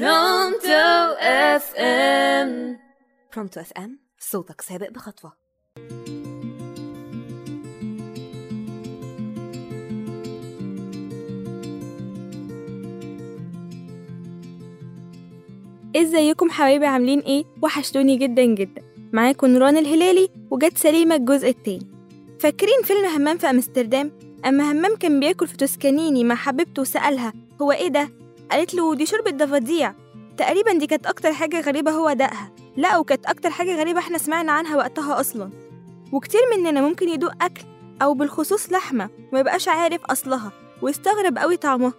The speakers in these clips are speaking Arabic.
Pronto FM Pronto FM صوتك سابق بخطوة. إزيكم حبايبي عاملين إيه؟ وحشتوني جدا جدا. معاكم نوران الهلالي وجت سليمة الجزء التاني. فاكرين فيلم همام في أمستردام؟ أما همام كان بياكل في توسكانيني مع حبيبته وسألها هو إيه ده؟ قالت له دي شوربة ضفاديع. تقريبا دي كانت أكتر حاجة غريبة هو دقها. لا وكانت أكتر حاجة غريبة إحنا سمعنا عنها وقتها أصلا. وكتير مننا ممكن يدوق أكل أو بالخصوص لحمة وما يبقاش عارف أصلها ويستغرب قوي طعمها.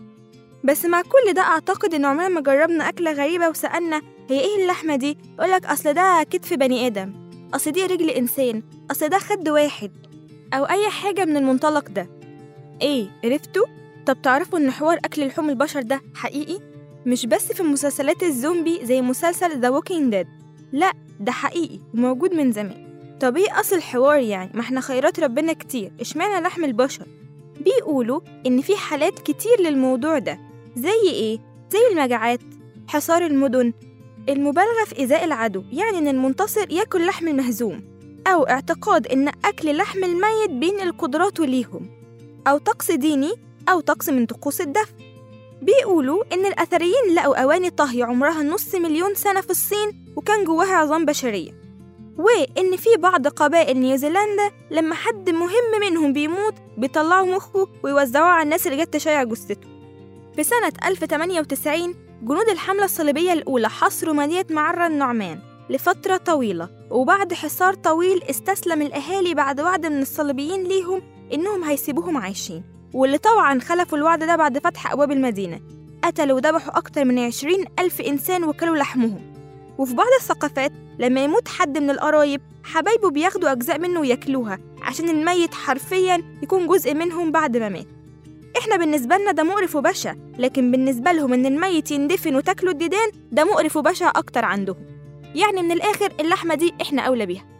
بس مع كل ده أعتقد إن عمرنا ما جربنا أكلة غريبة وسألنا هي إيه اللحمة دي؟ يقولك أصل ده كتف بني آدم أصل دي رجل إنسان أصل ده خد واحد أو أي حاجة من المنطلق ده. إيه عرفتوا؟ طب تعرفوا إن حوار أكل لحوم البشر ده حقيقي؟ مش بس في مسلسلات الزومبي زي مسلسل The Walking Dead لأ ده حقيقي وموجود من زمان طب إيه أصل الحوار يعني؟ ما إحنا خيرات ربنا كتير إشمعنى لحم البشر؟ بيقولوا إن في حالات كتير للموضوع ده زي إيه؟ زي المجاعات حصار المدن المبالغة في إيذاء العدو يعني إن المنتصر ياكل لحم المهزوم أو اعتقاد إن أكل لحم الميت بينقل قدراته ليهم أو طقس ديني أو طقس من طقوس الدفن بيقولوا إن الأثريين لقوا أواني طهي عمرها نص مليون سنة في الصين وكان جواها عظام بشرية. وإن في بعض قبائل نيوزيلندا لما حد مهم منهم بيموت بيطلعوا مخه ويوزعوه على الناس اللي جت تشيع جثته. في سنة 1098 جنود الحملة الصليبية الأولى حصروا مدينة معرة النعمان لفترة طويلة وبعد حصار طويل استسلم الأهالي بعد وعد من الصليبيين ليهم إنهم هيسيبوهم عايشين. واللي طبعا خلفوا الوعد ده بعد فتح أبواب المدينة. قتلوا وذبحوا أكتر من عشرين ألف إنسان وكلوا لحمهم. وفي بعض الثقافات لما يموت حد من القرايب حبايبه بياخدوا أجزاء منه وياكلوها عشان الميت حرفيا يكون جزء منهم بعد ما مات. إحنا بالنسبة لنا ده مقرف وبشع لكن بالنسبة لهم إن الميت يندفن وتاكلوا الديدان ده مقرف وبشع أكتر عندهم. يعني من الآخر اللحمة دي إحنا أولى بيها.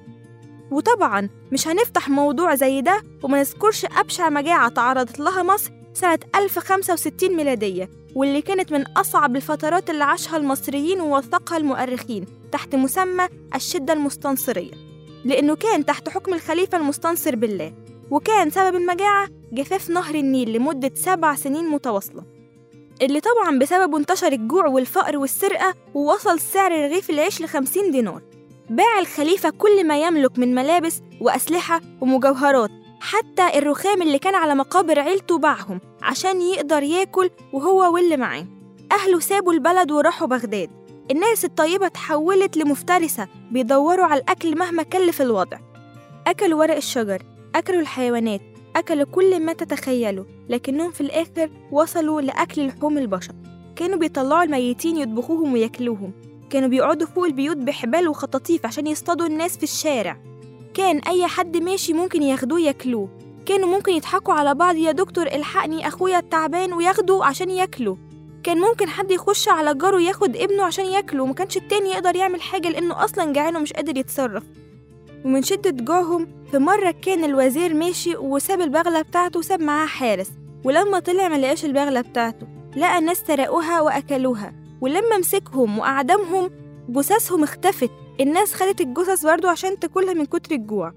وطبعا مش هنفتح موضوع زي ده وما نذكرش أبشع مجاعة تعرضت لها مصر سنة 1065 ميلادية واللي كانت من أصعب الفترات اللي عاشها المصريين ووثقها المؤرخين تحت مسمى الشدة المستنصرية. لأنه كان تحت حكم الخليفة المستنصر بالله وكان سبب المجاعة جفاف نهر النيل لمدة سبع سنين متواصلة. اللي طبعا بسببه انتشر الجوع والفقر والسرقة ووصل سعر رغيف العيش لخمسين دينار. باع الخليفة كل ما يملك من ملابس وأسلحة ومجوهرات حتى الرخام اللي كان على مقابر عيلته باعهم عشان يقدر ياكل وهو واللي معاه. أهله سابوا البلد وراحوا بغداد. الناس الطيبة تحولت لمفترسة بيدوروا على الأكل مهما كلف الوضع. أكلوا ورق الشجر أكلوا الحيوانات أكلوا كل ما تتخيلوا لكنهم في الآخر وصلوا لأكل لحوم البشر. كانوا بيطلعوا الميتين يطبخوهم وياكلوهم. كانوا بيقعدوا فوق البيوت بحبال وخطاطيف عشان يصطادوا الناس في الشارع. كان أي حد ماشي ممكن ياخدوه ياكلوه. كانوا ممكن يضحكوا على بعض يا دكتور الحقني أخويا التعبان وياخدوا عشان ياكلوا. كان ممكن حد يخش على جاره ياخد ابنه عشان ياكله وما كانش التاني يقدر يعمل حاجة لأنه أصلا جعان ومش قادر يتصرف. ومن شدة جوعهم في مرة كان الوزير ماشي وساب البغلة بتاعته وساب معاه حارس. ولما طلع ما لقاش البغلة بتاعته لقى ناس سرقوها وأكلوها. ولما مسكهم وأعدمهم جثثهم اختفت. الناس خدت الجثث برضه عشان تاكلها من كتر الجوع.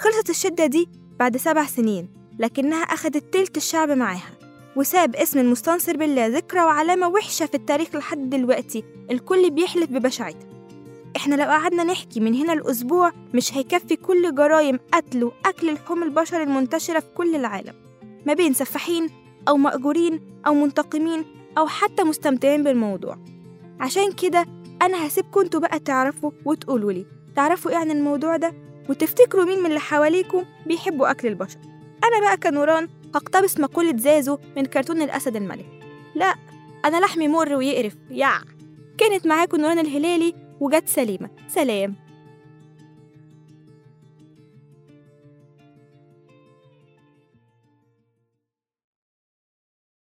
خلصت الشدة دي بعد سبع سنين لكنها أخدت تلت الشعب معاها وساب اسم المستنصر بالله ذكرى وعلامة وحشة في التاريخ لحد دلوقتي. الكل بيحلف ببشاعتها. إحنا لو قعدنا نحكي من هنا الأسبوع مش هيكفي كل جرائم قتل وأكل لحوم البشر المنتشرة في كل العالم. ما بين سفاحين أو مأجورين أو منتقمين أو حتى مستمتعين بالموضوع. عشان كده أنا هسيبكم أنتوا بقى تعرفوا وتقولوا لي تعرفوا إيه عن الموضوع ده؟ وتفتكروا مين من اللي حواليكم بيحبوا أكل البشر؟ أنا بقى كنوران هقتبس مقولة زازو من كرتون الأسد الملك. لا أنا لحمي مر ويقرف يع. كانت معاكم نوران الهلالي وجت سليمة. سلام.